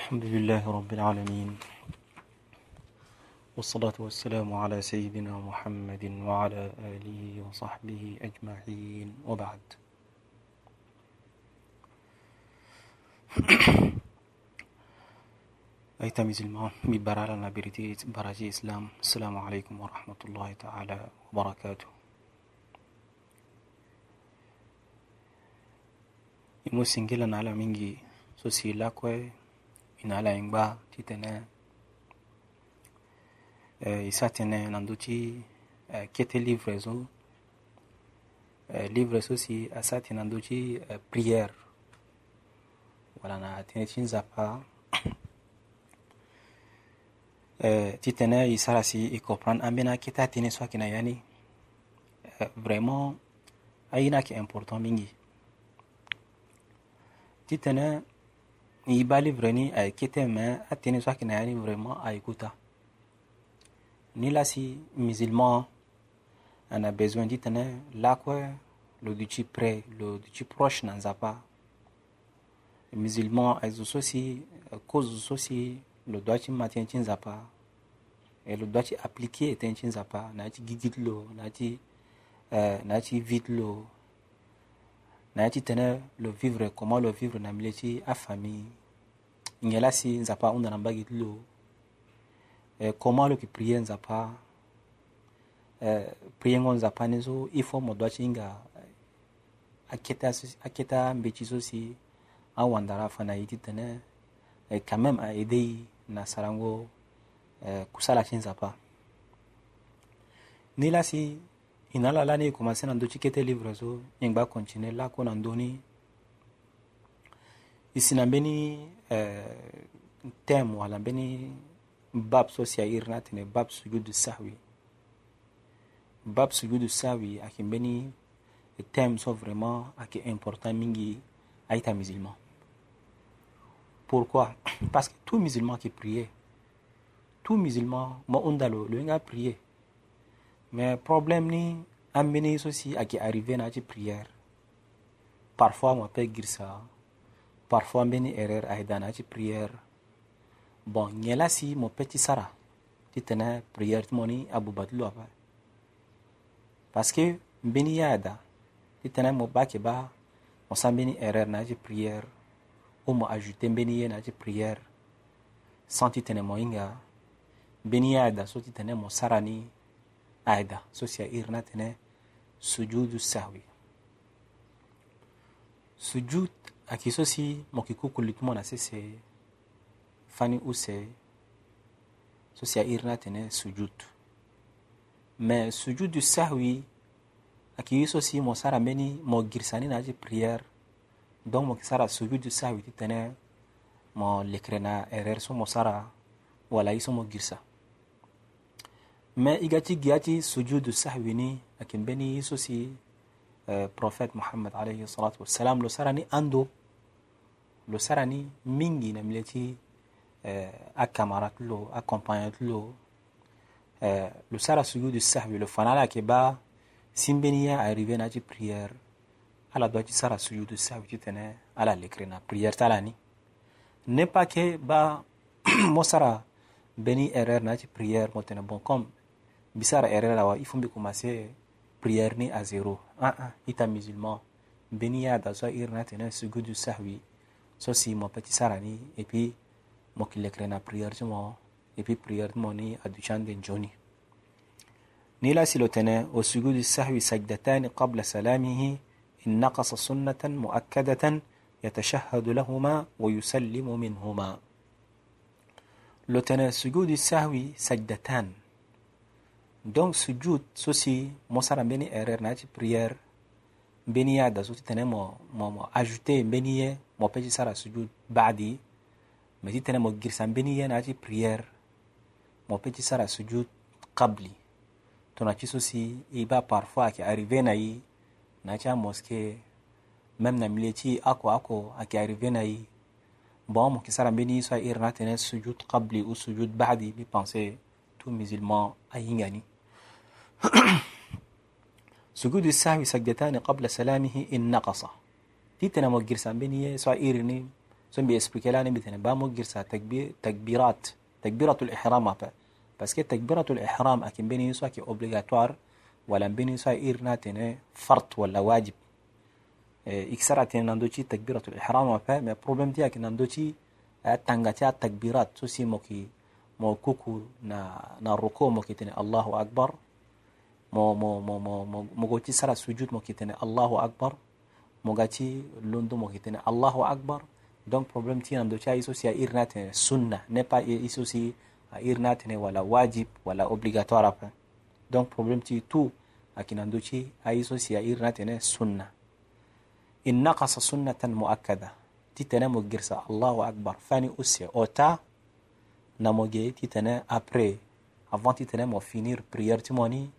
الحمد لله رب العالمين والصلاة والسلام على سيدنا محمد وعلى آله وصحبه أجمعين وبعد. أي تميز الماء ببرالة نبرتي براجي إسلام السلام عليكم ورحمة الله تعالى وبركاته إمو inalenga ti tene. Eh, isa tene nandu ti eh, kete livre so eh, livre so si asa tene nandu ti eh, prière. Wala na atene ti nzapa. Eh, ti tene e sara si e comprendre ambeni akete atene so ayeke na ya ni eh, vraiment aye ni ayeke important mingi. Ti tene i b'ali vreni a ye kete mais soit qu'il vraiment à écouter. Ni là musulman on a besoin d'y tenir hein, là quoi le duchi près le proche n'en a musulman ont aussi cause aussi le doigt qui maintient tient a pas. Et le doigt qui appliqué a n'a n'a n'a vite le naye ti tene lo vivre comment lo vivre na mbele ti afamille nge la si nzapa hunda na mbage ti lo eh, comment lo yeke prie nzapa? Eh, prie ngo nzapa ni so i fois mo doit ti hinga aketa, aketa mbe ti so si awandara afa na ye ti tene eh, quand même aede ye na sarango eh, kusala ti nzapa. Ni la si ina la lani e commencé na ndö ti kete livre so nyen gba continue lako na ndö ni e si na mbeni euh, teme wala mbeni bab so si airi bab sujudu bab sujudu ayeke mbeni teme vraiment ayeke important mingi aita musulman pourquoi parce que tout musulman qui priait tout musulman mo hunda lo lo hinga prier mais problème ni an bini sosi ake arrivé na ci prière. Parfois mo pe girsa parfois n erreur ayda na ci prière. Bon ɲɛla si mo pe ti sara ti tɛnɛ prière ti mo ni abubatulu parce que n beni yaada ti tɛnɛ mo ba ke ba erreur na ci prière. Ou mo ajouté na prière. Sans ti tɛnɛ mo yinga n beni yaada so ti tɛnɛ Aidha, susiair natene sujudu sahwi. Sujud akiso si moki kukuli tumo na sese fani use susiair natene sujud. Mais sujudu sahwi akiso si mo sara meni mo girsani naji prière. Donc moki sara sujudu sahwi titene mo lekrena erer so mo sara wala iso mo ما إيجاتي جياتي سجود السهويني لكن بني يسوسي آه، بروفيت محمد عليه الصلاة والسلام لو سراني أندو لو سراني مينجي نملتي آه، أكامارات لو أكامبانيات لو آه، لو سارا سجود السهوي لو فانا كبا سيمبنيا أريفينا تي بريير على دوات سارا سجود السهوي تي تنى على لكرنا بريير تالاني. نبا كي با مو سارا بني إرير ناتي بريير مو تنى بون كوم bisara erreur la wa il faut bi commencer prière ni à zéro ah ah ita musulman beni ya da so ir na tene sujudu sahwi so si mo petit sara ni et puis mo ki lekre na prière mo et puis prière mo ni aduchan den joni نيلا سلوتنا وسجود السهو سجدتان قبل سلامه إن نقص سنة مؤكدة يتشهد لهما ويسلم منهما لوتنا سجود السهو سجدتان donc sujud so si mosara mbeni erreur na ya ti prière? Mbeni ye ada so ti tene mo, mo, mo ajouté mbeni ye mo peut ti sara sujud badi. Me ti tene mo girisa mbeni ye na ya ti prière? Mo peut ti sara sujud kabli. Tongana ti so si e ba parfois ayeke arrivé na ye na ya ti amosqué même na milieu ti oko oko ayeke arrivé na ye bon mo yeke sara mbeni ye so airi na atene sujud kabli ou sujud badi mbi pensé tout musulman ahinga ni سجود السهو سجدتان قبل سلامه إن نقص. تيتنا موجر سامبيني سوى إيرني سوى بيسبكيلاني مثلا با موجر سا تكبيرات. تكبيرة الإحرام أفا بس كي تكبيرة الإحرام أكين بني سوى كي أوبليغاتوار ولا بيني سوى إيرنا تيني فرط ولا واجب. إيه، إكسرة تيني نندوشي تكبيرة الإحرام أفا ما بروبلم تيك نندوشي آه، تنغتيا تكبيرات. سوى سي موكي موكوكو نا نا ركو موكي تيني الله أكبر. Mo mo mo mo mo mo goti sara sujud mo kitene Allahu akbar mo gati londo mo kitene Allahu akbar donc problème ti ando cha iso si a irnate sunna ne pas iso si a irnate ne wala wajib wala obligatoire apa donc problème ti tout akinando ci a iso si a irnate ne sunna in naqasa sunnatan muakkada ti tene mo girsa Allahu akbar fani usse après avant titene mo finir prière ti mo sujud so si irna tene mo ki sara sujud qabli ni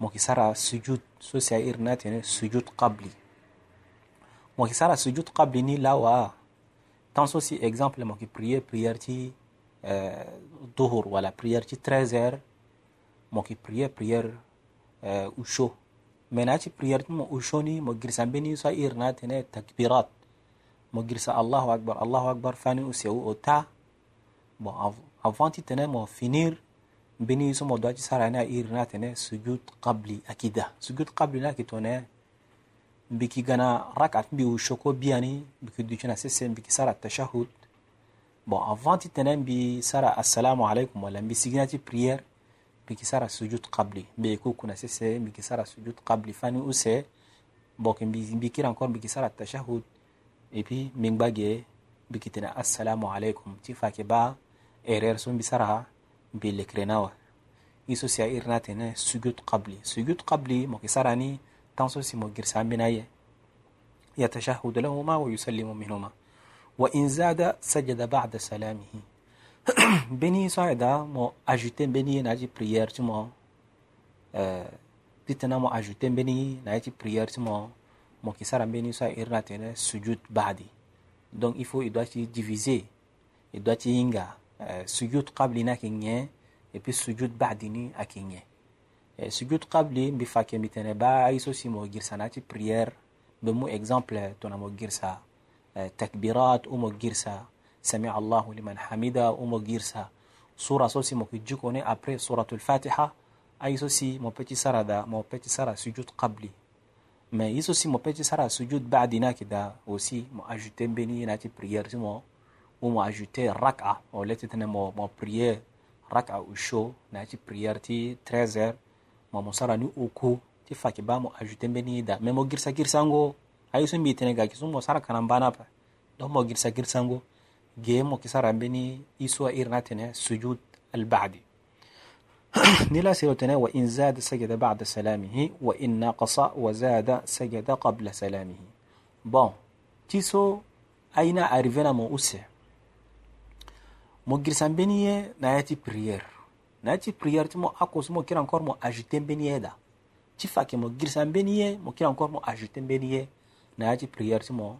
مكسرة سجود سوسيائر ناتين سجود قبلي. مكسرة سجود قبلي ني لاوا تان سوسي اكزامبل مكي بريي بريارتي ظهور ولا بريارتي تريزير مكي بريي بريير اوشو مناتي بريارتي مو اوشوني مو جرسان بني سائر ناتين تكبيرات مو جرسا الله اكبر الله اكبر فاني اوسيو اوتا مو افانتي تنمو فينير بني سمو دواتي سارة نا إيرنا سجود قبلي أكيدا. سجود قبلي نا كتونا بكي غنا راك عتبي وشوكو بياني بكي دوشنا سيسين بكي سارة التشهد. بو أفانتي تتنام بي سارة السلام عليكم ولا بي سيجناتي بريير بكي سارة سجود قبلي. بيكو كنا سيسين بكي سارة سجود قبلي. فاني أسي بوكي بي بكي رانكور بكي سارة التشهد. إبي من باقي بكي تنا السلام عليكم. تفاكي با إرير سون بي سارة tene sujud qabli sujud qabli mo kisarani tanso si mo girsa minaye يتشهد لهما ويسلم منهما. وإن زاد سجد بعد سلامه. بني صعدا مو أجوتين بني ناجي بريير تمو تتنا مو أجوتين بني ناجي بريير تمو مو كسارا بني إرنا تene سجود بعدي. se diviser il doit se inga sujud qabli na kinye et puis sujud ba'dini akinye sujud qabli bi fake mitene ba iso si mo girsa na ci prière be mu exemple to na mo girsa takbirat o mo girsa sami Allahu liman hamida o mo girsa. Sura so si mo ki jukone après suratul fatiha ay so si mo peti sarada mo peti sara sujud qabli. Mais iso si mo peti sara sujud ba'dina kida aussi mo ajouter beni na ci prière si mo mo ajouter raka o leti tene mo mo prier raka u show na ci prière ti 13 heures mo mo sara ni uku ti faki ba mo ajouter beni da mais mo girsa girsango ay so mbi tene ga ki mo sara kanan bana pa donc mo girsa girsango ge mo ki sara beni iso irna tene sujud al ba'di نلا سيرتنا وإن زاد سجد بعد سلامه وإن نقص وزاد سجد قبل سلامه tiso aina arrivena mo use mo girsan beniye na yati prière. Na yati prière ti mo akos mo kira encore mo ajouter beniye da. Ti fake mo girsan beniye mo kira encore mo ajouter beniye na yati prière ti mo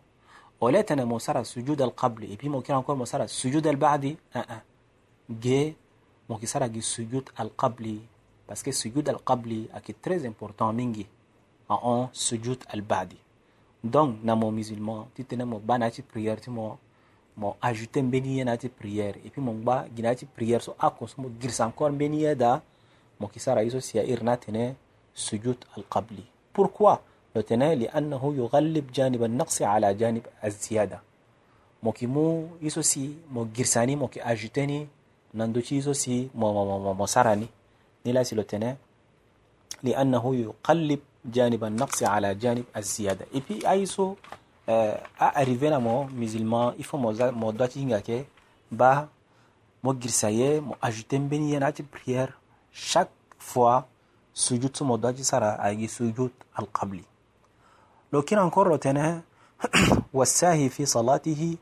oletana mo sara sujud al qabli et puis mo kira encore mo sara sujud al ba'di ah ah ge mo ki sara gi sujud al qabli parce que sujud al aki très important mingi en on sujud al ba'di. Donc na mo musulman ti tene mo ba na ti prière ti mo mo ajouter mbeni ye na ti prière et puis mo gba gi na ti prière so ako so mo girsa encore mbeni ye da mo ki sara iso sia ir na tene sujud al qabli pourquoi lo tene لأنه يغلب جانب النقص على جانب الزيادة mo ki mu iso si mo girsani mo ki ajouteni nanduci iso si mo, mo, mo, mo, mo sarani ni la si lo tene لأنه يقلب جانب النقص على جانب الزيادة et puis aiso euh, Euh, a arrivena mo musulman i fo mo, mo dwati hinga ke ba mo girsa ye mo ajute mbeni ye prière. Chaque fois sujud so mo dwati sara agi sujud alqabli lo kina encore tene wasahi fi salatihi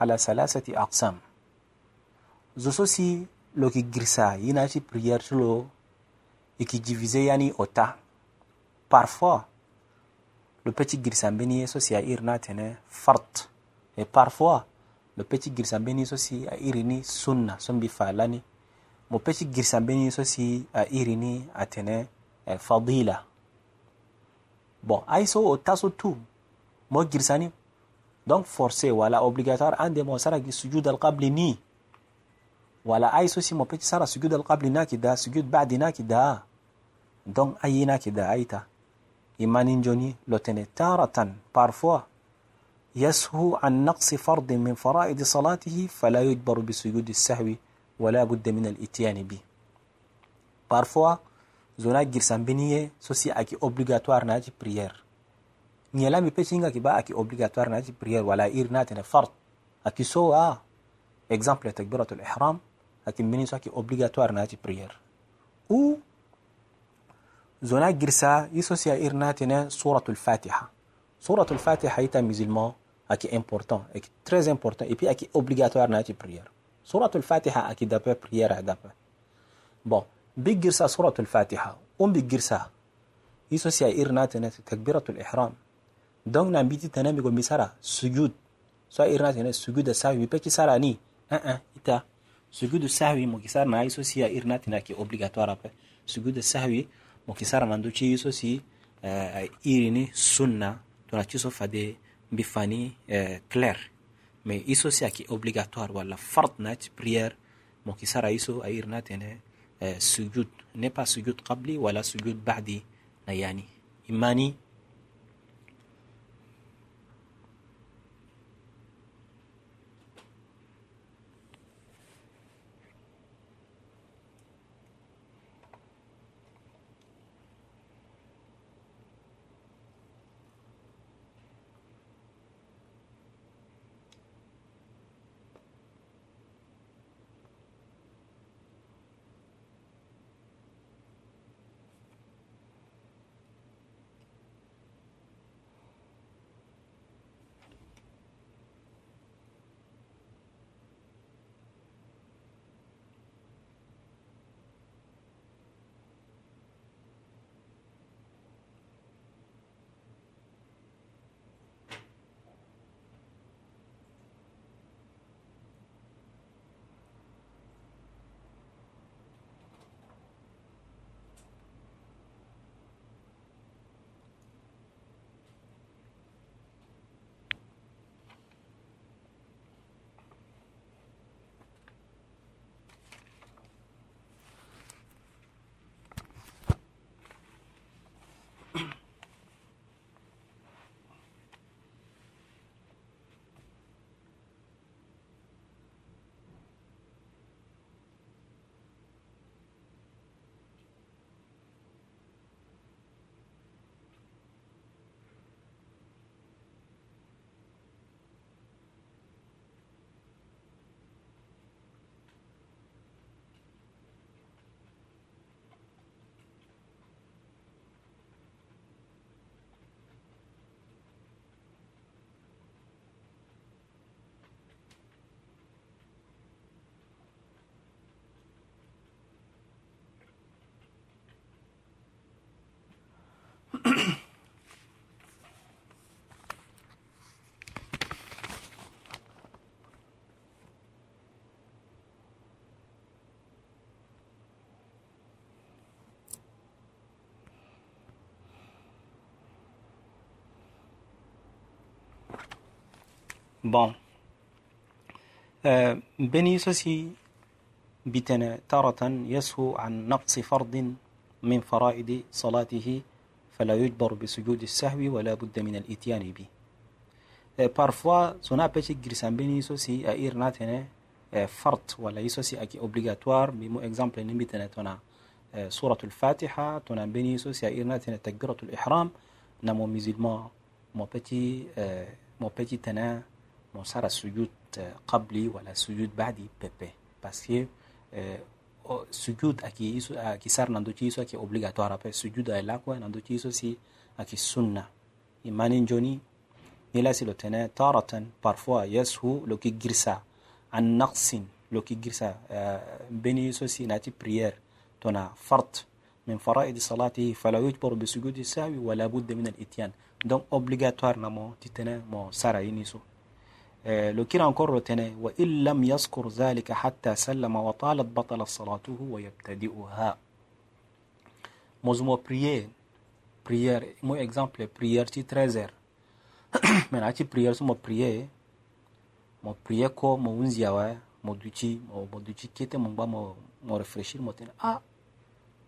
ala salasati aqsam. Zo so si lo ki girsa yi nati prière lo e yani ota. Parfois le petit Girsambeni aussi a irna tene fart. Et parfois, le petit Girsambeni aussi a irini sunna, sombi falani. Mon petit Girsambeni aussi a irini a tene fadila. Bon, ah, aiso o taso tout. Mo Girsani. Donc forcé, voilà, obligatoire, un des mots, sara sujud al-qabli ni. Voilà, ah, aiso si mon petit sara sujud al-qabli na da, sujud ba'di na ki da. Donc ayina ki da, aïta. يمانينجوني لوتيني. تارة بارفوا يسهو عن نقص فرض من فرائض صلاته فلا يجبر بسجود السهو ولا بد من الإتيان به. بارفوا زونا جرسان بنية سوسي أكي اوبليغاتوار ناتي بريير نيلا مي بيتشينغا كي با أكي اوبليغاتوار ناتي بريير ولا إير ناتنا فرض. أكي سو اكزامبل تكبيرة الإحرام. أكي منين أكي اوبليغاتوار ناتي بريير أو زناك جرسا يسوس يا إرناتنا سورة الفاتحة. سورة الفاتحة هي تميزلما أكي إمبورتان أكي تريز إمبورتان إبي أكي أوبليغاتوار ناتي بريير سورة الفاتحة أكي دابا بريير دابا بون بيك جرسا سورة الفاتحة أم بيك جرسا يسوس يا إرناتنا تكبيرة الإحرام. دونك نعم بيتي يقول قول ميسارا سجود. سوى إرناتنا سجود ساوي بيكي ساراني أه أه إتا. سجود ساوي مكسارنا يسوس يا إرناتنا كي أوبليغاتوار أبي. سجود ساوي mukisara na ndu chiiso si uh, eh, irini sunna tuna chiso fade mbifani uh, claire. Me iso si aki obligatoire walla fard nat prière mukisara iso airna tene uh, sujud. N'est pas sujud qabli wala sujud ba'di na yani. Imani آه بني سوسي بتنا تارة يسهو عن نقص فرض من فرائض صلاته فلا يجبر بسجود السهو ولا بد من الاتيان به آه parfois sona pece grisan beni sosi a ir natene آه فرط ولا يسوسي اكي obligatoire بمو نمي تنا آه سورة الفاتحة تنا بني سوسي ir natene تكبيرة الإحرام نمو musulman mo petit mo petit tena mo sara sujud wala sujud ba'di pepe parce que sujud aki iso aki sar nando ci iso aki obligatoire pe sujud ay la ko nando ci iso si aki sunna imani joni nila si lo tene taratan parfois yashu lo ki girsa an naqsin lo ki girsa beni iso si nati prière tona fard من فرائض صلاته فلا يجبر بسجود السهو ولا بد من الاتيان donc obligatoire namo titene mo sara yiniso لكن أنكر تنا وإن لم يذكر ذلك حتى سلم وطالت بطل صلاته ويبتدئها. مزمو بريير بريير مو إكزامبل بريير تي تريزر من أتي بريير سمو بريير مو بريير كو مو ونزيا وا مو دوتشي مو مو دوتشي كيت مو با مو مو رفرشير مو تنا آه.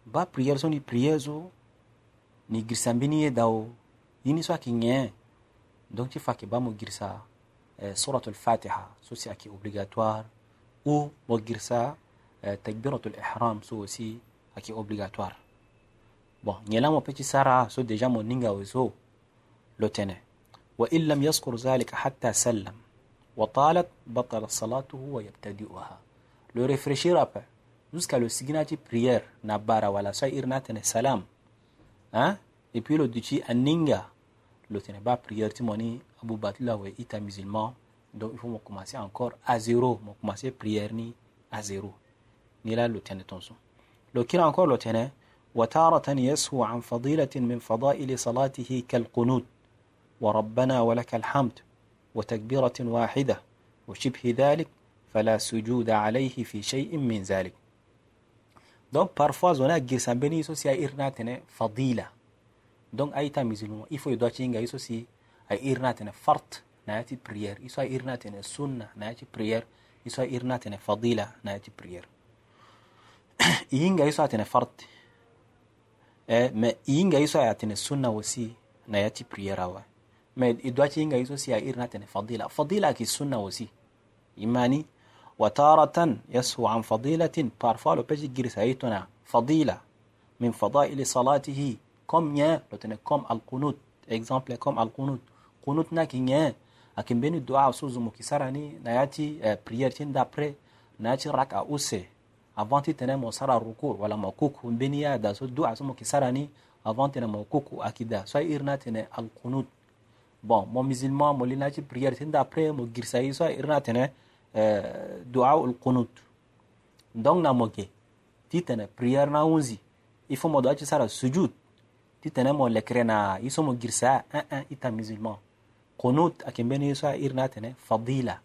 با بريير سوني بريير زو ني غرسامبيني داو يني سوا كينيه دونك تي فاكي با مو غرسامبيني آه، سورة الفاتحة. سوسي أكي أوبليغاتوار و وقرسا آه، تكبيرة الإحرام سوسي أكي أوبليغاتوار بو نيلامو بيتي سارة سو ديجا مو نينغا ويزو لوتيني وإن لم يذكر ذلك حتى سلم. وطالت بطل صلاته ويبتدئها. لو ريفريشي رابا جوسكا لو سيجناتي بريير نابارا ولا سائر ناتن سلام ها إي بي لو ديتشي أنينغا لوتيني با بريير تي موني abu batla we ita musulman donc il faut commencer encore à zéro commencer prière ni à zéro ni là le tene tonso le kira encore le tene وتارة يسهو عن فضيلة من فضائل صلاته كالقنوت وربنا ولك الحمد وتكبيرة واحدة وشبه ذلك فلا سجود عليه في شيء من ذلك donc parfois zona girsan beni so si a irna tene fadila donc ay ta musulman il faut do cinga iso si a irna tene fart na yati prière iso a irna tene sunna na yati prière iso a irna tene fadila na yati prière yinga iso a tene fart eh mais yinga iso a tene sunna aussi na yati prière awa mais i do cinga iso si a irna tene fadila fadila ki sunna aussi imani وتارة يسهو عن فضيلة parfois le petit girsaytuna فضيلة من فضائل صلاته comme nya lotene comme alqunut exemple comme kono ti na yeke nyen ayeke mbeni doa so zo mo yeke sara ni na ya ti eh, prière ti ndaprès na ya ti raka ose avant ti tene mo sara rukur wala mo kuku mbeni ya da so doa so mo yeke sara ni avant tene mo kuku ayeke da so airi ni atene alkunut bon mo musulman mo li na ya ti prière ti ndaprès mo girisa ye so airi ni atene eh, doa alkunut donc na mo ge ti tene prière na hunzi i faut mo doa ti sara sujud ti tene mo lekre na ye so mo girisa ya eh, un eh, un i ta musulman. Qunut akembeni iso irna tene fadila.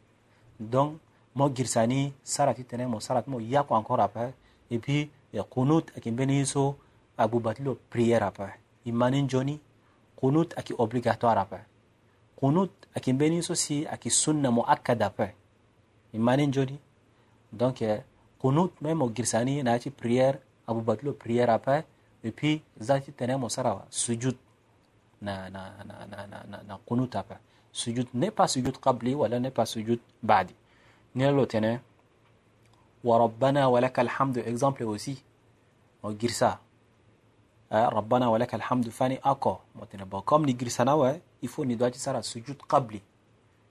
Donc mo girsani sara ti tene mo sara mo yako encore après. Et puis eh, qunut akembeni iso abubatilo prière après. Imani joni qunut aki obligatoire après. Qunut akembeni iso si aki sunna muakkad après. Imani joni donc eh, qunut même mo girsani na ti prière abubatilo prière après. Et puis zati tene mo sara sujud na na na na na na, na qunut apa sujud n'est pas sujud qabli wala n'est pas sujud ba'di ni lo tene wa rabbana wa lakal hamdu exemple aussi mo girsa eh, rabbana wa lakal hamdu fani ako mo tene bon comme ni girsa na wa il faut ni doit sara sujud qabli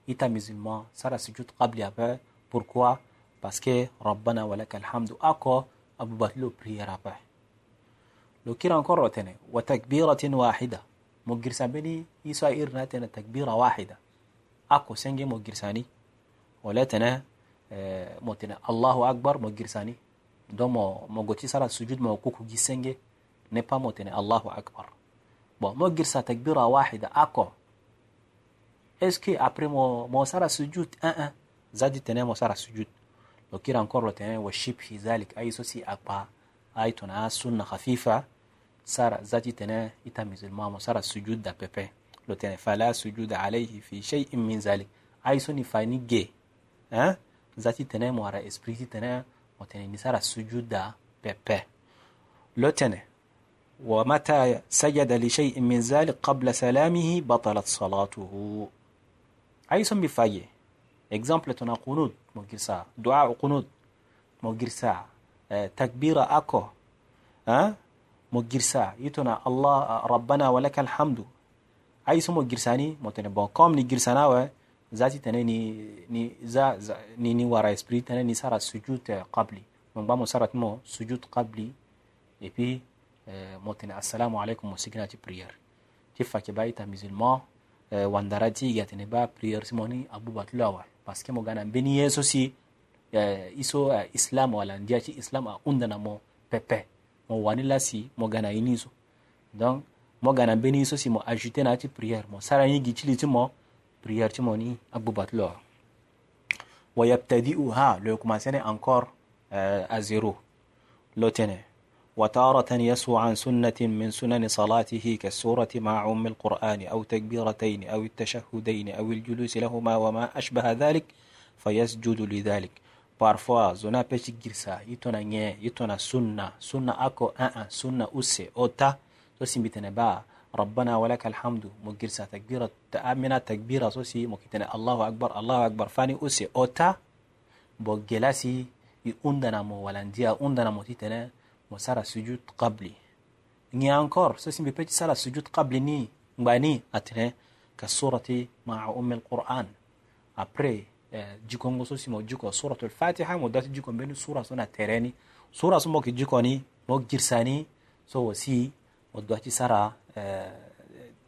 ita musulman sara sujud qabli apa pourquoi parce que rabbana wa lakal hamdu ako abu batlo prière apa لو كيرا نكرر تاني وتكبيرة واحدة مجرسان بني يسا إرنا تنا تكبيرة واحدة. أكو سنجي مجرساني. ولا تنا آه موتنا الله أكبر مجرساني. دو مو مو قوتي سارة سجود مو كوكو جي سنجي. نبا موتنا الله أكبر. بو مجرسا تكبيرة واحدة. أكو. إسكي أبري مو مو سارة سجود. أه أه زادي تنا مو سارة سجود. لو كيرا نكرر تاني وشبه ذلك. أي سوسي أكبر أي تنا سنة خفيفة. Lo tene fala sujud alayhi fi shay'in min zalik ay so ni fani ge hein zati tene mo ara esprit tene mo tene ni sara sujud da pepe lo tene ومتى سجد لشيء من ذلك قبل سلامه بطلت صلاته أي سم بفاية exemple تنا قنوت مجرسا دعاء قنوت مجرسا تكبير أكو ها mo girsa. Yitona allah rabbana walaka alhamdu ay so mo girsani mo tene bon comme ni girsana wa zati tene ni ni za, za ni ni wara esprit tene ni sara sujud qabli. Mo ba mo sarat mo sujud qabli. Et puis euh, mo tene assalamu alaikum mo signa ti prière. Ti fake ba ita musulman euh, wandara ti ga tene ba prière simoni abu batula wa parce que mo gana beni yeso si euh, iso uh, islam wala ndia ti islam a undana mo pepe mo wani lasi mo gana ini so donc mo gana beni so si mo ajouter na ti prière mo sara yi gichili ti mo prière ti mo ni abubat lo wa yabtadi'uha le commencer encore euh, à zéro lo tene وتارة يسهو عن سنة من سنن صلاته كالسورة مع أم القرآن أو تكبيرتين أو التشهدين أو الجلوس لهما وما أشبه ذلك فيسجد لذلك parfois zona ape ti girisa ye tongana nyen ye tongana sunna sunna oko aa ah, ah, sunna use ota so si mbi tene ba rabbana walaka alhamdu mo girsa takbira amina takbira so si mo kitene allahu akbar allahu akbar fani use ota bo gela si e undana mo walandia undana mo ti tene mo sara sujud qabli. Ngi encore so si mbi peut ti sara sujud qabli ni ngba ni atene ka surati maa ummi alquran après jikongo so simo jiko suratul fatiha mo dati jiko beni sura sona tereni. Sura so mo ki jiko ni mo girsani so wasi mo dati sara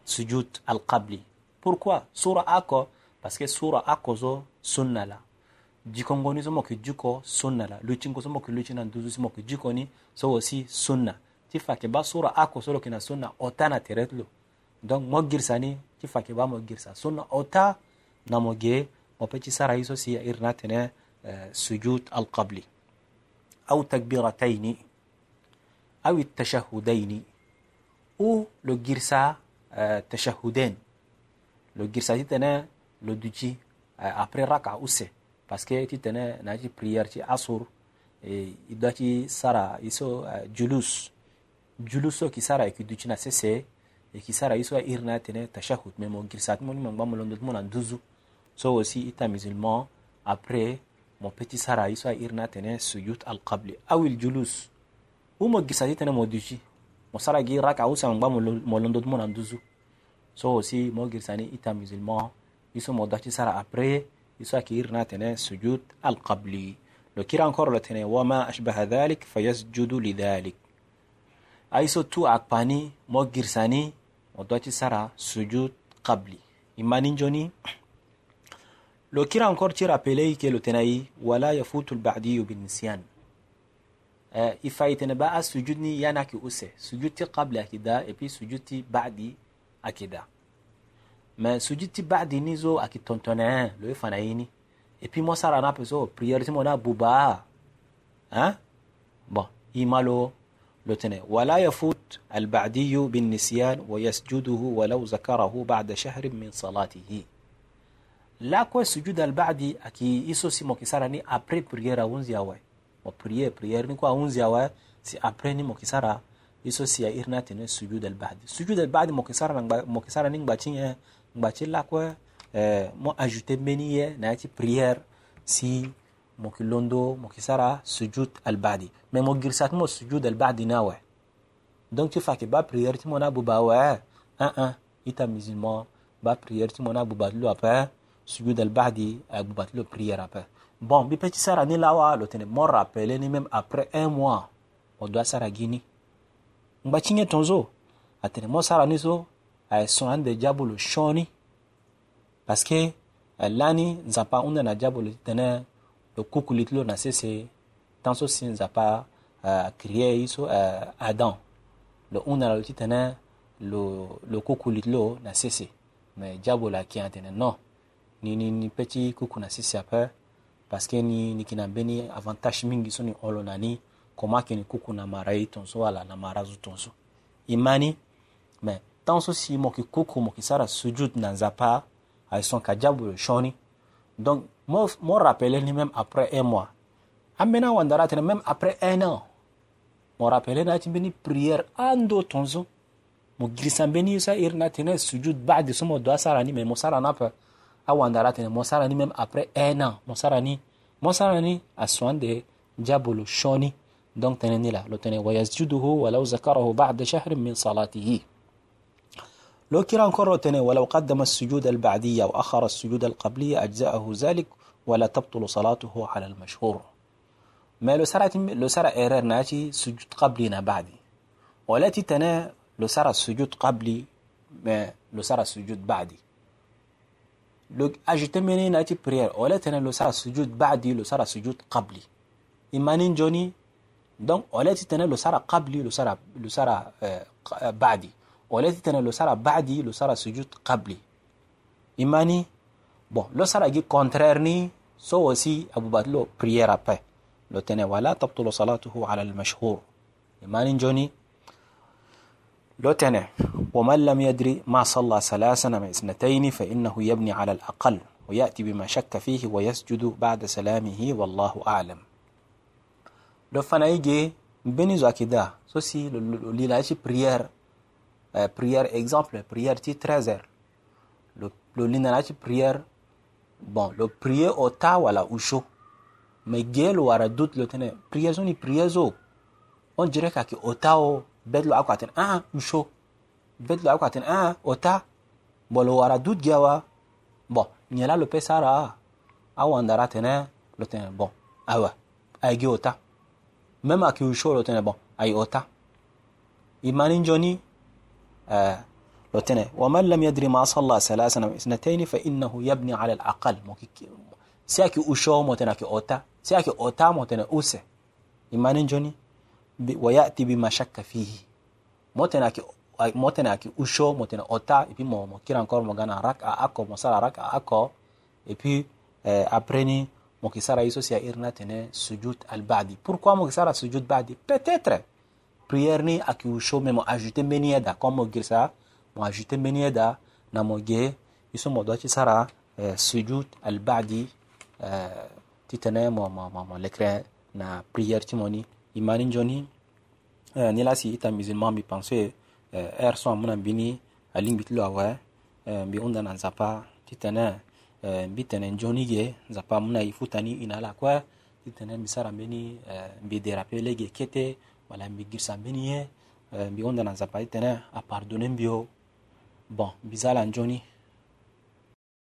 sujud alqabli. Pourquoi? Sura ako parce que sura ako zo sunna la. Jikongoni so mo ki jiko sunna la. Luchingo so mo ki luchina nduzu so mo ki jiko ni so wasi sunna. Ti fake ba sura ako solo kina sunna otana teretlo donc mo girsani ti fake ba mo girsa sunna ota na mo ge وبتي سارة يسوع سي إرناتنا آه، سجود القبلي. أو تكبيرتين. أو التشهدين. أو لجيرسا آه، تشهدين. لجيرسا تنا لدجي آه، أبري ركعة أوسي. parce que تنا ناجي بريار تي أسور إداتي سارة يسوع جلوس. جلوسو كي سارة يكدوشنا سيسي كي سارة يسوع إرناتنا تشهد. ممو جيرسات مونيم بامولون دوتمونا دوزو so aussi ita musulman après mon petit sara iso irna tene sujud al qabli aw il julus umo gisati tene mo duji mo sara gi raka usa ngba mo londo mo na duzu so aussi mo gisani ita musulman iso mo dati sara après iso ki irna tene sujud al qabli encore lo tene wama ashbaha dhalik fayasjudu lidhalik aiso tu akpani mo girsani mo dati sara sujud qabli imani joni لو كيرا encore ci rappelei che lo tenai wala yafutu al-ba'di bin-nisyan ifaitene ba sujudni yana ki use sujudti qabla akida et puis sujudti ba'di akida mais sujudti ba'di nizo akitontone lo ifana yini et puis mo sara na peso prière ti mo na buba hein bon imalo لو تنه ولا يفوت البعدي بالنسيان ويسجده ولو ذكره بعد شهر من صلاته lako sujud albadi aki hizo si mokisara ni après priere aunzi yawe mo priere priere ni kwa aunzi yawe si après ni mokisara hizo si ya irna tene sujud albadi. Sujud albadi mokisara na mokisara ni ngbachi ye ngbachi lako eh, mo ajouter meniye eh, na ti priere si mokilondo mokisara sujud albadi. Mais mo girsat mo sujud albadi nawe donc tu fais que ba priere ti mona buba wa un un ita musulman ba priere ti mona buba lo après eh sujud al-ba'di agbubat le prière après. Bon bi petit sara ni lawa lo tene mo rappeler ni même après un mois. O doit sara gini ngba chinye tonzo. Atene mo sara ni so ay son ande shoni parce que lani nzapa una na jabolo tene lo kukulit lo na sese tanso si nzapa uh, iso adam. Lo una lo tene lo lo na mais non ni ni ni peti kuku na sisi hapa paske ni ni kina beni avantage mingi so ni olo na ni koma kini kuku na mara yi tonso wala na mara zu tonso. Imani me tan so si mo ki kuku mo ki sara sujud na nzapa ay son ka jabu shoni. Donc mo mo rappeler ni même après un mois. Amena wandara tene même après un an mo rappeler na ti beni prière ando tonso. Mo grisa beni sa irna tene sujud baadi so mo do sara ni me mo sara na pa awandara tene mo sara ni même après un an mo sara ni mo sara ni a soin de jabulu shoni. Donc tene ni la lo tene wayasjuduhu walau zakarahu ba'da shahrin min salatihi. لو كرا انكر تني ولو قدم السجود البعدية وأخر السجود القبلية أجزاءه ذلك ولا تبطل صلاته على المشهور ما لو سرت لو سرى إيرر ناتي سجود قبلنا بعدي والتي تنا لو سرى السجود قبلي ما لو سرى السجود بعدي لو أجت مني ناتي برير ولا تنا لو سرى السجود بعدي لو سرى السجود قبلي. إيمانين جوني دونك ولا تنا لو سرى قبلي لو سرى لو سرى آه بعدي. والتي تنا لو سرى بعدي لو سرى سجود قبلي. إيماني؟ bon لو سرى جي كونتريرني سو aussi أبو بات لو بريير après. لو تنا ولا تبطل صلاته على المشهور. imani joni لوتنا ومن لم يدري ما صلى ثلاثا مع اثنتين فإنه يبني على الأقل ويأتي بما شك فيه ويسجد بعد سلامه والله أعلم. لفنا يجي بني زاكدا سوسي للاشي بريير بريير اكزامبل بريير تي 13 لو لاشي بريير بون لو بريير أو تا ولا اوشو مي جيل ورا دوت لو تني بريير زوني اون جريكا كي اوتاو بدلو اكو اتن آه اوشو بيت لو كاتن آه اوتا بولو ورا دود جاوا بو نيلا لو بيسارا أو اندراتن لوتن بو اوا ايجي اوتا مما كيو شو لوتن بو اي اوتا يمانين جوني آه لوتن ومن لم يدري ما صلى ثلاثا أو اثنتين فانه يبني على الاقل سياكي اوشو موتنا كي اوتا سياكي اوتا موتنا اوسي يمانين جوني ويأتي بما شك فيه موتنا كي avec moi tena qui usho moi ota et puis encore gana rak a ako mon sala rak a et eh, puis après ni sara iso irna tena sujud al badi pourquoi mon qui sara sujud badi? Peut-être prière ni a qui usho mais mon ajouter menieda comme ajouter menieda na mon ge iso mon doit sara euh, sujud al badi euh, titene mo mo mo, na prière timoni. Imani joni eh, ni la si ita musulman mi Eh, ɛr sõa mõna n bini a ling eh, bit loa wɛ n bɩ wẽnnaam na n zapa tɩ eh, tẽnɛ n bɩ tẽnɛ n jonige n zapa mõna y futani ina la kɔɛ tɩ tẽnɛ n bɩ sara n beni n bɩ derape lege kete wala n bɩ girsa n beni yẽ n bɩ wẽnnaam na n zapa tɩ tẽnɛ a pardone n bɩo bõn n bɩ zala n joni